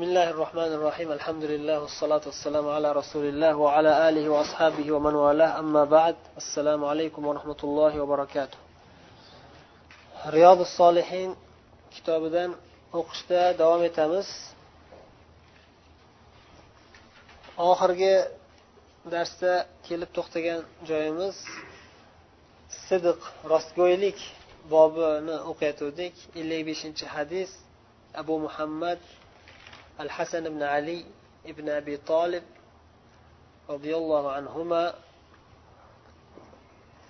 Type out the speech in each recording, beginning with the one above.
بسم الله الرحمن الرحيم الحمد لله والصلاة والسلام على رسول الله وعلى آله وأصحابه ومن والاه أما بعد السلام عليكم ورحمة الله وبركاته رياض الصالحين kitobidan o'qishda davom etamiz oxirgi darsda kelib to'xtagan joyimiz sidiq rostgo'ylik bobini o'qiyotgandik ellik beshinchi hadis abu muhammad الحسن بن علي بن أبي طالب رضي الله عنهما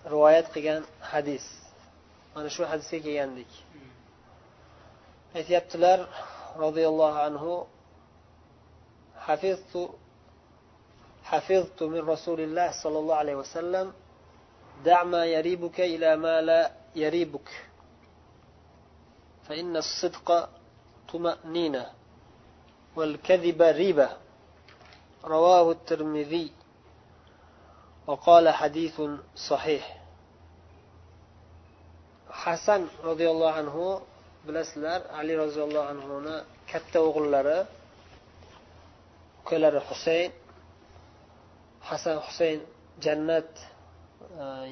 رواية قيان حديث. أنا شو حديثي كي عندك أتيبتلر رضي الله عنه حفظت حفظت من رسول الله صلى الله عليه وسلم دع ما يريبك إلى ما لا يريبك فإن الصدق طمأنينة. والكذب ريبة رواه الترمذي وقال حديث صحيح حسن رضي الله عنه bilasizlar ali roziyallohu anhuni katta o'g'illari ukalari husayn hasan husayn jannat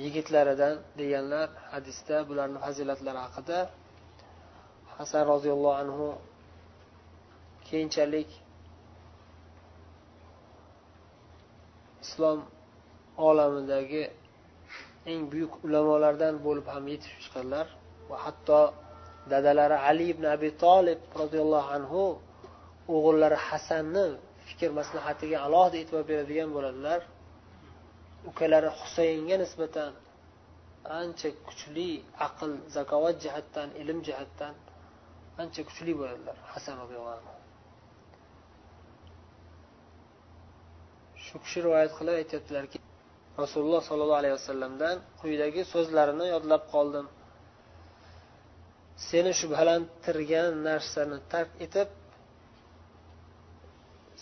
yigitlaridan deganlar hadisda bularni fazilatlari haqida hasan roziyallohu anhu keyinchalik islom olamidagi eng buyuk ulamolardan bo'lib ham yetib chiqqanlar va hatto dadalari ali ibn abi tolib roziyallohu anhu o'g'illari hasanni fikr maslahatiga alohida e'tibor beradigan bo'ladilar ukalari husaynga nisbatan ancha kuchli aql zakovat jihatdan ilm jihatdan ancha kuchli bo'ladilar hasan roziyallohu anhu. Shu kishi rivoyat qilib aytyaptilarki rasululloh sollallohu alayhi vasallamdan quyidagi so'zlarini yodlab qoldim. Seni shubhalantirgan narsani tark etib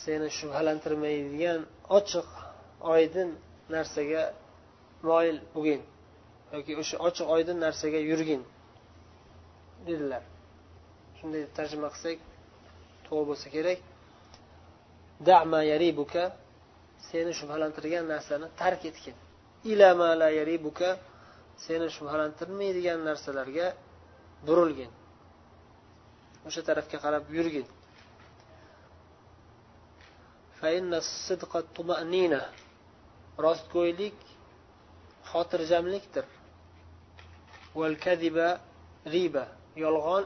seni shubhalantirmaydigan ochiq oydin narsaga moyil bo'lgin yoki o'sha ochiq oydin narsaga yurgin dedilar. Shunday tarjima qilsak to'g'ri bo'lsa kerak. Dama yaribuka seni shubhalantirgan narsani tark etgin. Ilama la seni shubhalantirmaydigan narsalarga burilgin. O'sha tarafga qarab yurgin. Rostgo'ylik xotirjamlikdir. Riba yolg'on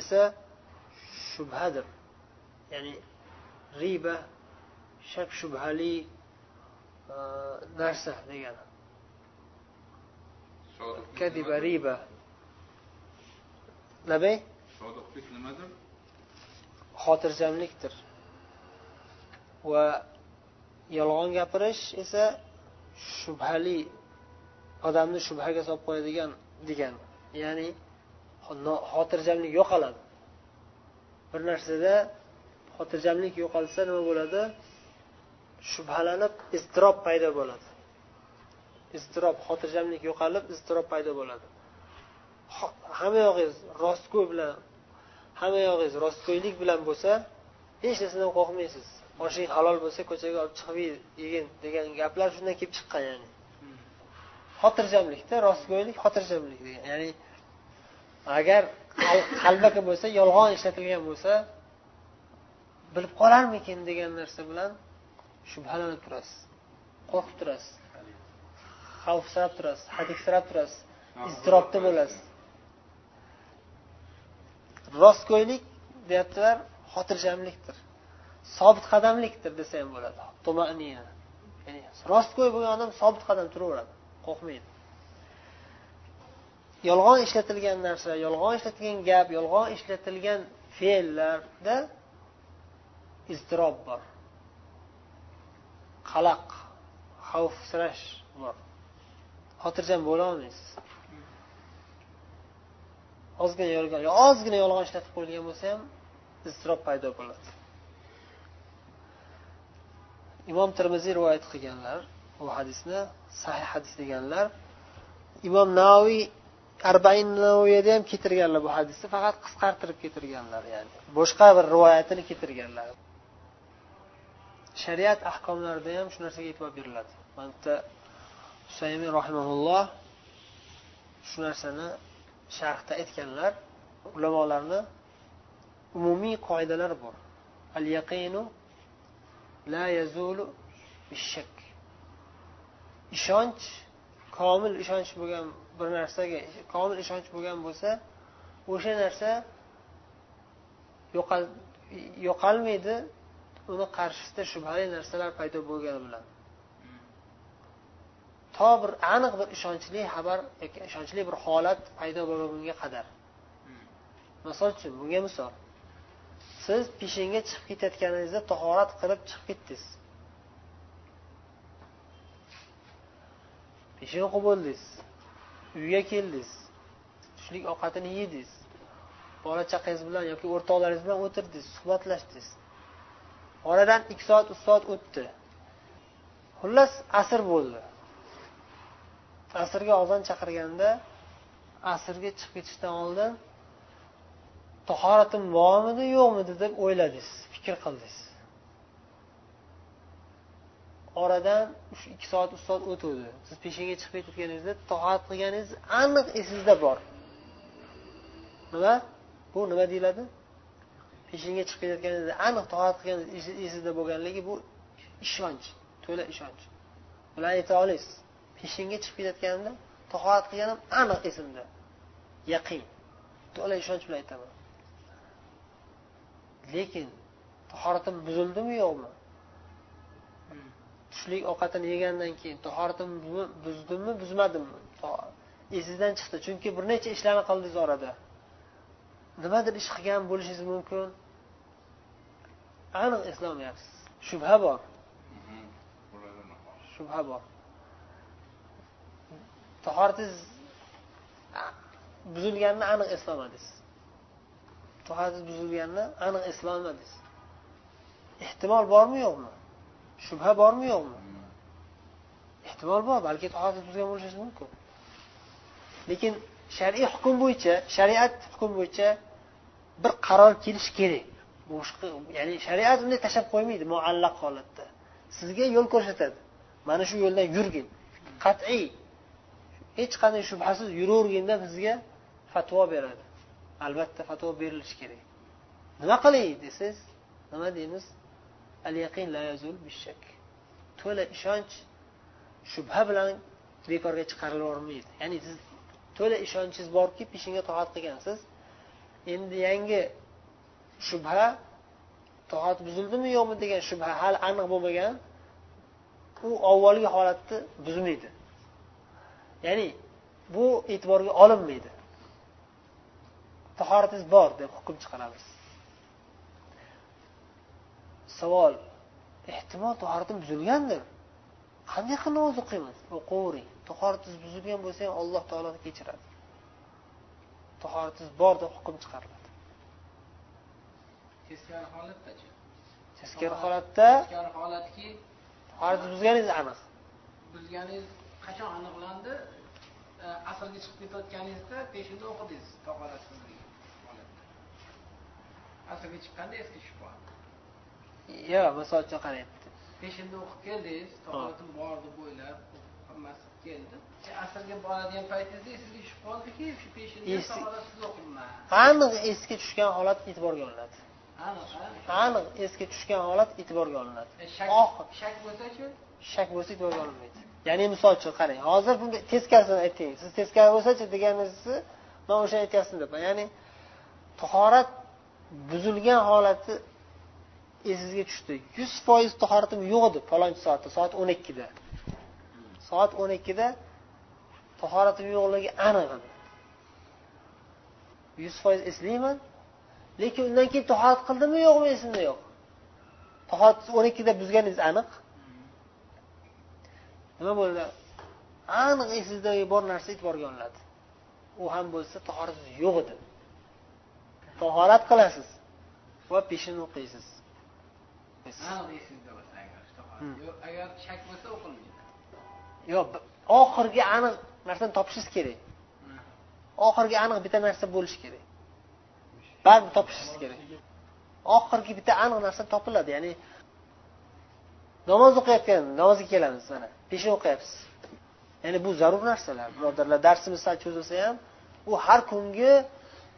esa shubhadir. Ya'ni riba shak shubhali narsa degani. Kadiba riba. Nabay sodiqlik nimadir xotirjamlikdir. Va yolg'on gapirish esa shubhali odamni shubhaga solib qo'yadigan degan. Ya'ni xotirjamlik yo'qoladi. Bir narsada xotirjamlik yo'qolsa nima bo'ladi shubhalanib iztirob paydo bo'ladi. Iztirob xotirjamlik yo'qolib iztirob paydo bo'ladi. Hamma yog'ingiz rostgo'y bilan hamma yog'ingiz rostgo'ylik bilan bo'lsa hech narsadan qo'rqmaysiz. Oshing halol bo'lsa ko'chaga olib chiqib yegin degan gaplar shundan kelib chiqqan ya'ni. Xotirjamlikda rostgo'ylik xotirjamlik degan. Ya'ni agar qalbaki bo'lsa yolg'on ishlatilgan bo'lsa bilib qolarmikin degan narsa bilan shubhalanib turasiz qo'rqib turasiz xavfsirab turasiz hadiksirab turasiz iztirobda bo'lasiz. Rostgo'ylik deyaptilar xotirjamlikdir sobit qadamlikdir desa ham bo'ladi. Ya'ni rostgo'y bo'lgan odam sobit qadam turaveradi qo'rqmaydi. Yolg'on ishlatilgan narsa yolg'on ishlatilgan gap yolg'on ishlatilgan fe'llarda iztirob bor. Qalaq xavfsirash bor xotirjam bo'lolmaysiz ozgina yolg'on ozgina yolg'on ishlatib qo'yilgan bo'lsa ham iztirob paydo bo'ladi. Imom termiziy rivoyat qilganlar bu hadisni sahih hadis deganlar imom navoiy arbain navoiyada ham keltirganlar bu hadisni faqat qisqartirib keltirganlar ya'ni boshqa bir rivoyatini keltirganlar. Shariat ahkomlarida ham shu narsaga e'tibor beriladi. Mana bitta husaymin rahimaulloh shu narsani sharhda aytganlar ulamolarni umumiy qoidalar bor. Al yaqinu la yazulu bishak. Ishonch komil ishonch bo'lgan bir narsaga komil ishonch bo'lgan bo'lsa o'sha narsa yo'qolmaydi uni qarshisida shubhali narsalar paydo bo'lgani bilan. To bir aniq bir ishonchli xabar yoki ishonchli bir holat paydo bo'lmagunga qadar. Misol uchun bunga misol. Siz peshinga chiqib ketayotganingizda tahorat qilib chiqib ketdingiz. Peshin o'qib bo'ldingiz uyga keldingiz. Tushlik ovqatini yedingiz. Bola chaqangiz bilan yoki o'rtoqlaringiz bilan o'tirdingiz suhbatlashdingiz oradan ikki soat uch soat o'tdi. Xullas asr bo'ldi. Asrga ozon chaqirganda asrga chiqib ketishdan oldin tahoratim bormidi yo'qmidi deb o'yladingiz fikr qildingiz. Oradan ikki soat uch soat o'tuvdi. Siz peshinga chiqib ketganingizda tahorat qilganingiz aniq esingizda bor. Nima? Bu nima deyiladi? Peshinga chiqib ketayotganingizda aniq toat qilgan esingizda bo'lganligi bu ishonch to'la ishonch. Bilan ayta olasiz peshinga chiqib ketayotganimda toat qilganim aniq esimda yaqin. To'la ishonch bilan aytaman. Lekin tahoratim buzildimi yo'qmi? Tushlik ovqatini yegandan keyin tahoratim buzdimmi buzmadimmi? Esingizdan chiqdi chunki bir necha ishlarni qildingiz orada nimadir ish qilgan bo'lishingiz mumkin? Aniq eslolmayapsiz. Shubha bor. Shubha bor. Tahoratingiz buzilganini aniq eslolmadingiz. Tahoratingiz buzilganini aniq eslolmadingiz. Ehtimol bormi yo'qmi? Shubha bormi yo'qmi? Ehtimol bor balki tahoratingiz buzgan bo'lishingiz mumkin. Lekin shar'iy hukm bo'yicha shariat hukm bo'yicha bir qaror kelishi kerak. Boshqa ya'ni shariat unday tashlab qo'ymaydi muallaq holatda. Sizga yo'l ko'rsatadi. Mana shu yo'ldan yurgin. Qat'iy hech qanday shubhasiz yuravergin deb sizga fatvo beradi. Albatta fatvo berilishi kerak. Nima qilay desangiz nima deymiz? Al yaqin la yazul bishak. To'la ishonch shubha bilan bekorga chiqarilavermaydi. Ya'ni siz to'la ishonchingiz borki peshinga toat qilgansiz. Endi yangi shubha toat buzildimi yo'qmi degan shubha hali aniq bo'lmagan u avvalgi holatni buzmaydi. Ya'ni bu e'tiborga olinmaydi. Tahoratingiz bor deb hukm chiqaramiz. Savol. Ehtimol tahoratim buzilgandir. Qanday qilib namoz o'qiymiz? O'qiyvering tahoratingiz buzilgan bo'lsa ham alloh taolo kechiradi. Tahoratingiz bor deb hukm chiqariladi. Teskari holatdachi teskari holatda teskari holatki? Tahoratingiz buzganingiz aniq. Buzganingiz qachon aniqlandi? Asrga chiqib ketayotganingizda peshinda o'qidingiz tahoratsizlik asrga chiqqanda esga tushib qoldi yo'q misol uchun qarayapti. Peshinda o'qib keldingiz tahoratim bor deb o'ylab asrga boradigan paytingizda esingizga tushib qoldiki shu peshinda o'qibman aniq esga tushgan holat e'tiborga olinadi. Aniq esga tushgan holat e'tiborga olinadi. E, shak bo'lsachi shak bo'lsa e'tiborga olinmaydi. Ya'ni misol uchun qarang hozir bunga teskarisini ayting. Siz teskari bo'lsachi deganingizni man o'shani aytyapman deb. Ya'ni tahorat buzilgan holati esingizga tushdi. Yuz foiz tahoratim yo'q edi falonchi soatda soat o'n ikkida. Soat o'n ikkida tahoratim yo'qligi aniq. Yuz foiz eslayman lekin undan keyin tahorat qildimmi yo'qmi esimda yo'q. Tahorat o'n ikkida buzganingiz aniq. Nima bo'ldi? Aniq esingizdagi bor narsa e'tiborga olinadi. U ham bo'lsa tahoratingiz yo'q edi. Tahorat qilasiz va peshin o'qiysiz. Agar tahorat. Hmm. Agar shak bo'lsa o'qilmaydi. Yo'q oxirgi aniq narsani topishingiz kerak. Oxirgi aniq bitta narsa bo'lishi kerak. Baribir topishingiz kerak. Oxirgi bitta aniq narsa topiladi ya'ni namoz o'qiyotgan namozga kelamiz mana peshin o'qiyapsiz. Ya'ni bu zarur narsalar birodarlar darsimiz sal cho'zilsa ham u har kungi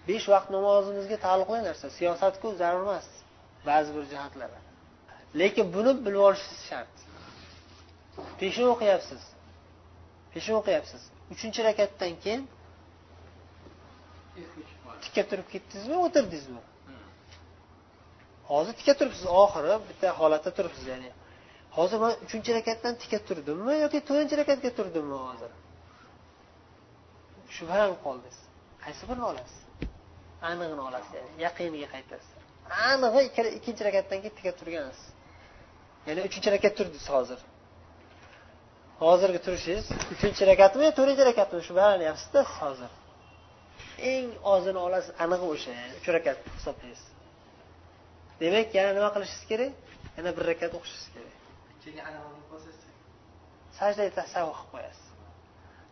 besh vaqt namozimizga taalluqli narsa siyosatku zarur emas ba'zi bir jihatlari lekin buni bilib olishingiz shart. Peshin o'qiyapsiz. Peshin o'qiyapsiz. Uchinchi rakatdan keyin tikka turib ketdingizmi o'tirdingizmi hozir tikka turibsiz oxiri bitta holatda turibsiz ya'ni hozir man uchinchi rakatdan tikka turdimmi yoki to'rtinchi rakatga turdimmi hozir? Shubhalanib qoldingiz qaysi birini olasiz? Aniqini olasiz ya'ni yaqiniga qaytasiz anig'i ikkinchi rakatdan keyin tikka turgansiz. Ya'ni uchinchi rakat turdingiz hozir. Hozirgi turishingiz uchinchi rakatmi yo to'rtinchi rakatmi shubhalanyapsizda siz hozir. Eng ozini olasiz anig'i o'sha uch rakat hisoblaysiz. Demak yana nima qilishingiz kerak? Yana bir rakat o'qishingiz kerak. Sajda tasavvur qilib qo'yasiz.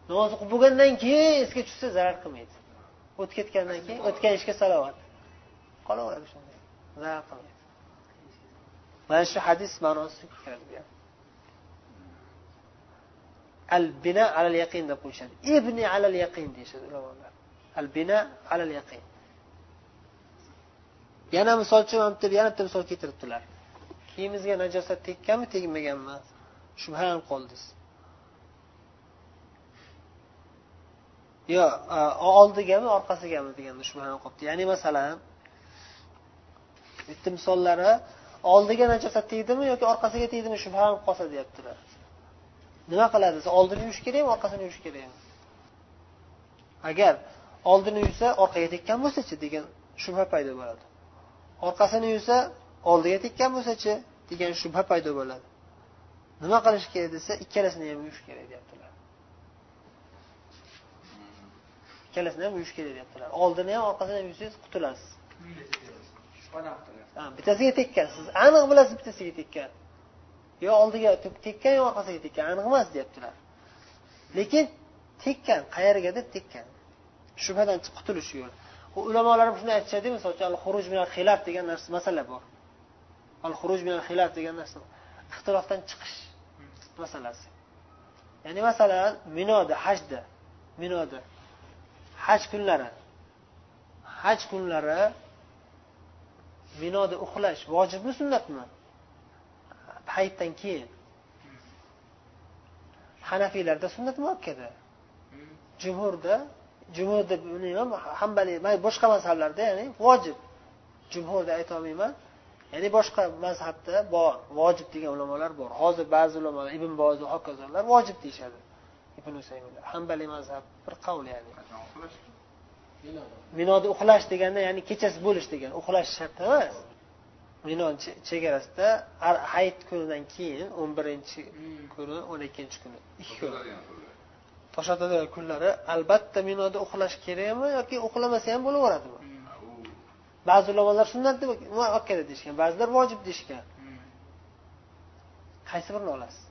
Namoz o'qib bo'lgandan keyin esga tushsa zarar qilmaydi. O'tib ketgandan keyin o'tgan ishga salovat. Qolaveradi shunday. Zarar qilmaydi. Mana shu hadis ma'nosi kiradi al bina alal yaqin deb qo'yishadi. Ibni alal yaqin deyishadi ulamolar. Al bina alal yaqin yana misol uchun yana bitta misol keltiribdilar. Kiyimingizga najosat tekkanmi tegmaganmi? Shubhalanib qoldingiz yo oldigami orqasigami deganda shubhalanib qolibdi ya'ni masalan bitta misollari oldiga najosat tegdimi yoki orqasiga tegdimi shubhalanib qolsa deyaptilar. Nima qiladi? Oldini yuvish kerakmi orqasini yuvish kerakmi? Agar oldini yuvsa orqaga tekkan bo'lsachi degan shubha paydo bo'ladi. Orqasini yuvsa oldiga tekkan bo'lsachi degan shubha paydo bo'ladi. Nima qilish kerak desa ikkalasini ham yuvish kerak deyaptilar. Ikkalasini ham yuvish kerak deyaptilar. Oldini ham orqasini ham yuvsangiz qutulasiz. Bittasiga tekkan. Siz aniq bilasiz bittasiga tekkan yo oldiga tekkan yo orqasiga tekkan aniq emas deyaptilar lekin tekkan qayerga deb tekkan? Shubhadan qutulish yo'li. Ulamolar shuni aytishadi misol uchun al xuruj minal xilaf degan narsa masala bor. Al xuruj minal xilaf degan narsa ixtilofdan chiqish masalasi. Ya'ni masalan minoda hajda. Minoda. Haj kunlari. Haj kunlari minoda uxlash vojibmi sunnatmi? Hayitdan keyin. Hanafiylarda sunnat muakkada jumhurda jumhur deb uni ham hambaliy boshqa mazhablarda ya'ni vojib. Jumhur deb aytolmayman. Ya'ni boshqa mazhabda bor vojib degan ulamolar bor. Hozir ba'zi ulamolar ibn boz va hokazolar vojib deyishadi. Ibn usayminlar hambaliy mazhab bir qavl ya'ni. Minoda uxlash deganda ya'ni kechasi bo'lish degan. Uxlash shart emas mino chegarasida hayit kunidan keyin o'n birinchi kuni o'n ikkinchi kuni. Ikki kun. To'shatadigan kunlari. Albatta minoda uxlash kerakmi yoki uxlamasa ham bo'laveradimi? Ba'zi ulamolar sunnat deb muakkada deyishgan ba'zilar vojib deyishgan. Qaysi birini olasiz?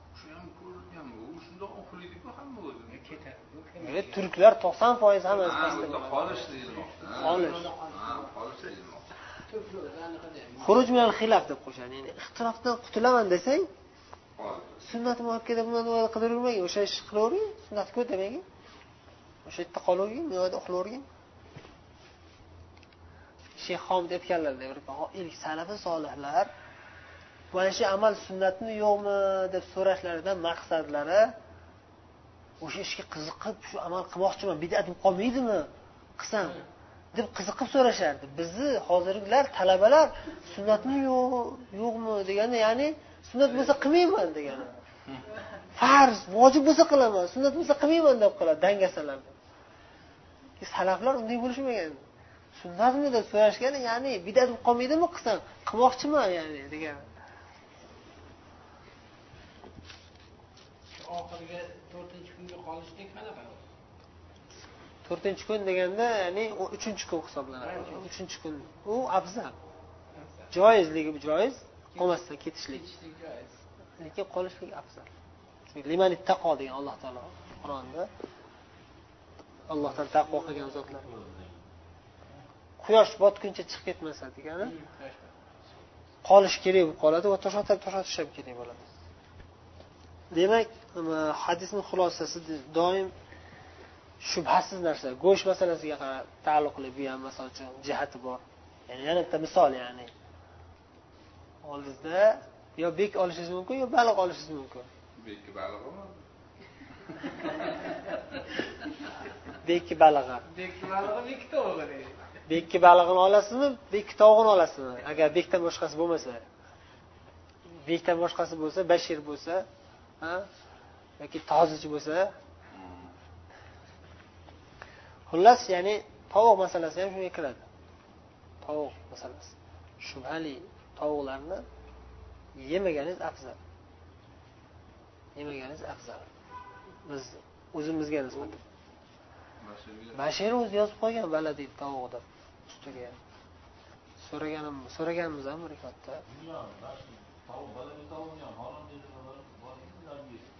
Turklar to'qson foiz hammasi qolish xuruj bilan xilaf deb qo'shadi. Ya'ni ixtilofdan qutulaman desang sunnat muakkada bundan bilan qilavermang o'sha ishni qilavering sunnatku demagin o'sha yerda qolavergin bu yerda uxlayvergin shayx homid aytganlarday oh, ilk salafi solihlar mana shu amal sunnatmi yo'qmi? deb so'rashlaridan maqsadlari o'sha ishga qiziqib shu amal qilmoqchiman bidat bo'lib qolmaydimi? qilsam deb qiziqib so'rashardi. Bizni hozirgilar talabalar sunnatmi yo'q yo'qmi deganda ya'ni sunnat bo'lsa qilmayman degani. Farz vojib bo'lsa qilaman sunnat bo'lsa qilmayman deb qiladi dangasalar. Salaflar unday bo'lishmagan. Sunnatmi deb so'rashgani ya'ni bidat bo'lib qolmaydimi qilsam? Qilmoqchiman ya'ni degan oxirgi to'rtinchi kunga qolishlik qanaqa to'rtinchi kun deganda ya'ni uchinchi kun hisoblanadi. Uchinchi. Kun. U afzal. Joizligi joiz qolmasdan ketishlik. Lekin qolishlik afzal. Limani taqo degan alloh taolo qur'onda allohdan taqvo qilgan zotlar quyosh botguncha chiqib ketmasa degani qolish kerak bo'lib qoladi va to'xtatib to'xtatish ham kerak bo'ladi. Demak hadisni xulosasi doim shubhasiz narsa go'sht masalasiga taalluqli bu ham misol uchun jihati bor. Ya'ni yana bitta misol ya'ni. Oldingizda yo bek olishingiz mumkin yo baliq olishingiz mumkin? Bekki balig'imi bekki balig'i. Bekki balig'i bekki tovug'i bekki balig'ini olasizmi bekki tovug'ini olasizmi? Agar bekdan boshqasi bo'lmasa bekdan boshqasi bo'lsa bashir bo'lsa yoki tozichi bo'lsa xullas ya'ni tovuq masalasi ham shunga kiradi. Tovuq masalasi. Shubhali tovuqlarni yemaganingiz afzal. Yemaganingiz afzal. Biz o'zimizga nisbatan. Bashir o'zi yozib qo'ygan bala deydi tovuq deb ustiga. So'raganim so'raganmiz ham bir ikki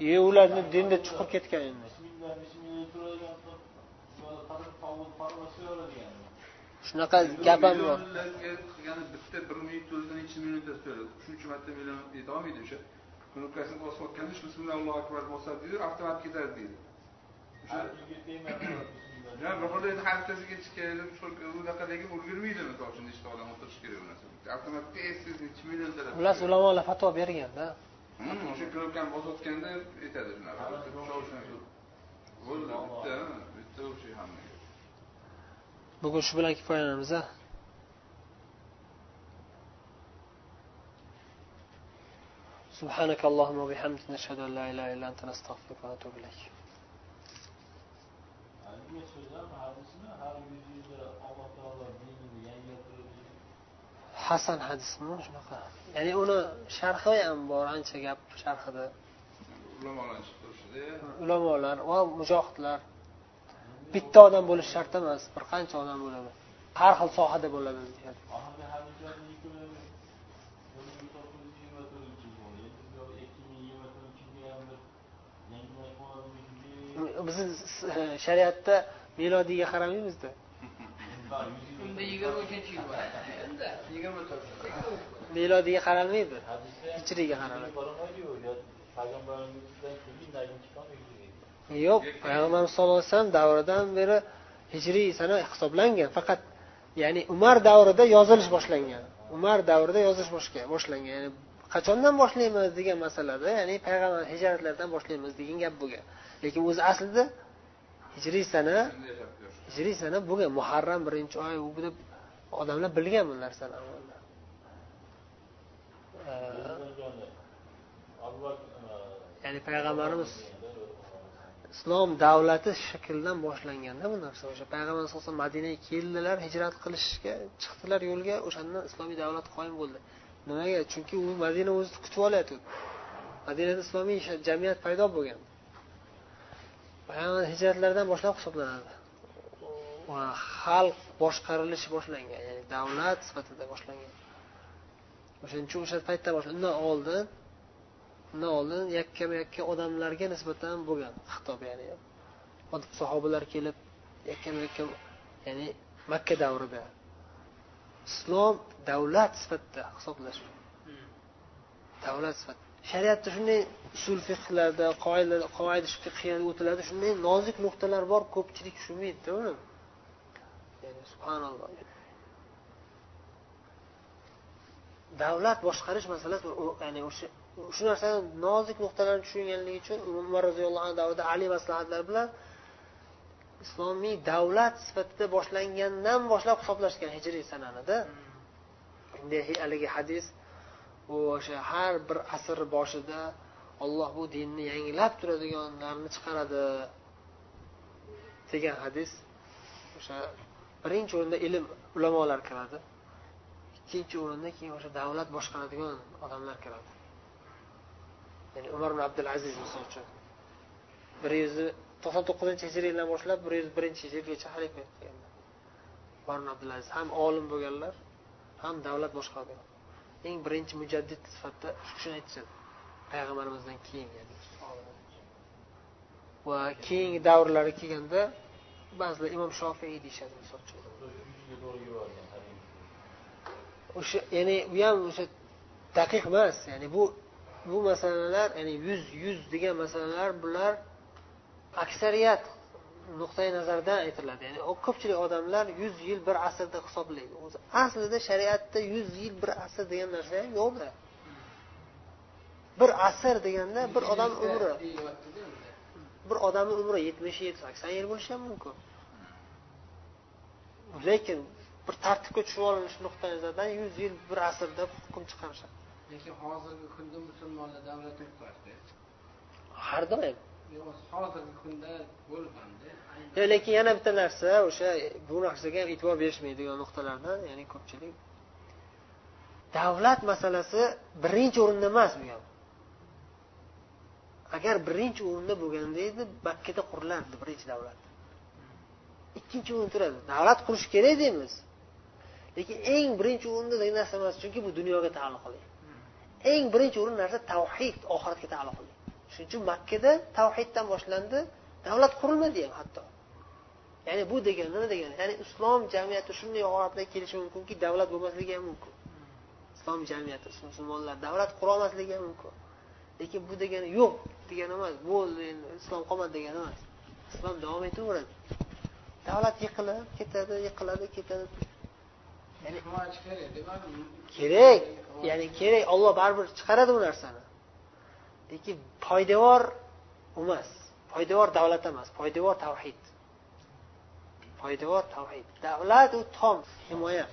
e ularni dinda chuqur ketgan endi. Shunaqa gap ham bor bitta bir minut o'zidan necha minutda so'radi shuncha marta million aytolmaydi o'sha. Knopkasini bosib otganda shu bismillah allohu akbar bosadi deydi avtomatik ketadi deydi. Bahorda endi har bittasiga ketishga unaqa lekin ulgurmaydi misol uchun nechta odam o'tirishi kerak u narsa. Avtomatik esiz necha millionta xullas ulamolar fatvo berganda. O'sha knopkani bosayotganda aytadi. Shunaqa bo'ldi bitta bitta o'sha hammaga bugun shu bilan kifoyalanamiz a سبحانك اللهم وبحمدك نشهد ان لا اله الا انت نستغفرك ونتوب اليك hasan hadismi shunaqa ya'ni uni sharhi ham bor ancha gap sharhida ulamolar chiqib turishida ulamolar va mujohidlar Bitta odam bo'lishi shart emas bir qancha odam bo'ladi har xil sohada bo'ladi bizni shariatda melodiyga qaramaymizda uchinchi yil endi yigirma yo'q payg'ambarimiz sallallohu alayhi vasallam davridan beri hijriy sana hisoblangan faqat ya'ni umar davrida yozilish boshlangan. Umar davrida yozish boshlangan ya'ni qachondan boshlaymiz degan masalada ya'ni payg'ambar hijratlardan boshlaymiz degan gap bo'lgan. Lekin o'zi aslida hijriy sana hijriy sana bo'lgan muharram birinchi oy u deb odamlar bilgan bu narsani ya'ni payg'ambarimiz islom davlati shakldan boshlanganda bu narsa o'sha payg'ambar alayhi vasallam madinaga keldilar hijrat qilishga chiqdilar yo'lga o'shandan islomiy davlat qoyim bo'ldi. Nimaga? Chunki u madina o'zini kutib olyapti madinada islomiy jamiyat paydo bo'lgan. Payg'ambar hijratlardan boshlab hisoblanadi. Xalq boshqarilishi boshlangan ya'ni davlat sifatida boshlangan. O'shaning uchun o'sha paytdan boshlab undan oldin oldin yakkama yakka odamlarga nisbatan bo'lgan xitob ya'ni sahobalar kelib yakkama yakka ya'ni makka davrida islom davlat sifatida hisoblash davlat sifatida shariatda shunday usul fiqlarda qoida o'tiladi shunday nozik nuqtalar bor ko'pchilik tushunmaydida uni ya'ni subhanalloh. Davlat boshqarish masalasi ya'ni o'sha shu narsani nozik nuqtalarini tushunganligi uchun umar roziyallohu anhu davrida ali maslahatlar bilan islomiy davlat sifatida boshlangandan boshlab hisoblashgan hijriy sananida haligi hadis u o'sha har bir asr boshida olloh bu dinni yangilab turadiganlarni chiqaradi degan hadis o'sha birinchi o'rinda ilm ulamolar kiradi ikkinchi o'rinda keyin o'sha davlat boshqaradigan odamlar kiradi. Ya'ni umar ibn abdulaziz misol uchun. Bir yuz to'qson to'qqizinchi hijriydan boshlab bir yuz birinchi hijriygacha xalifa umar ibn abdulaziz ham olim bo'lganlar ham davlat boshqargan. Eng birinchi mujaddid sifatida shu kishini aytishadi payg'ambarimizdan keyin va keyingi davrlarga kelganda ba'zilar imom shofiy deyishadi misol uchun. O'sha ya'ni bu ham o'sha daqiq emas ya'ni bu bu masalalar ya'ni yuz yuz degan masalalar bular aksariyat nuqtai nazardan aytiladi. Ya'ni ko'pchilik odamlar yuz yil bir asr deb hisoblaydi. O'zi aslida shariatda yuz yil bir asr degan narsa ham yo'qda bir asr deganda bir odam umri. bir odamni umri yetmish yil sakson yil bo'lishi ham mumkin. Lekin bir tartibga tushib olinish nuqtai nazaridan yuz yil bir asr deb hukm chiqarishadi lekin hozirgi kunda musulmonlar davlat yo'qlarda har doim. Hozirgi kunda bo'lganda lekin yana bitta narsa o'sha bu narsaga ham e'tibor berishmaydigan nuqtalardan ya'ni ko'pchilik davlat masalasi birinchi o'rinda emas bu ham. Agar birinchi o'rinda bo'lganda edi makkada qurilardi birinchi davlat. Ikkinchi o'rinda turadi. Davlat qurish kerak deymiz. Lekin eng birinchi o'rinda narsa emas chunki bu dunyoga taalluqli eng birinchi o'rin narsa tavhid oxiratga taalluqli. Shuning uchun makkada tavhiddan boshlandi davlat qurilmadi ham hatto. Ya'ni bu degani nima degani? Ya'ni islom jamiyati shunday holatlarga kelishi mumkinki davlat bo'lmasligi ham mumkin. Islom jamiyati musulmonlar davlat qurolmasligi ham mumkin. Lekin bu degani yo'q degani emas bo'ldi endi islom qolmadi degani emas. Islom davom etaveradi. Davlat yiqilib ketadi yiqiladi ketadi. Ya'ni kerak. Ya'ni kerak. Olloh baribir chiqaradi bu narsani. Lekin poydevor emas. Poydevor davlat emas. Poydevor tavhid. Poydevor tavhid. Davlat u tom. Himoya.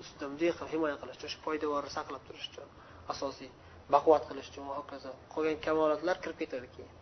Ustidan bunday qilib himoya qilish uchun shu poydevorni saqlab turish uchun asosiy baquvvat qilish uchun va hokazo. Qolgan kamolotlar kirib ketadi keyin.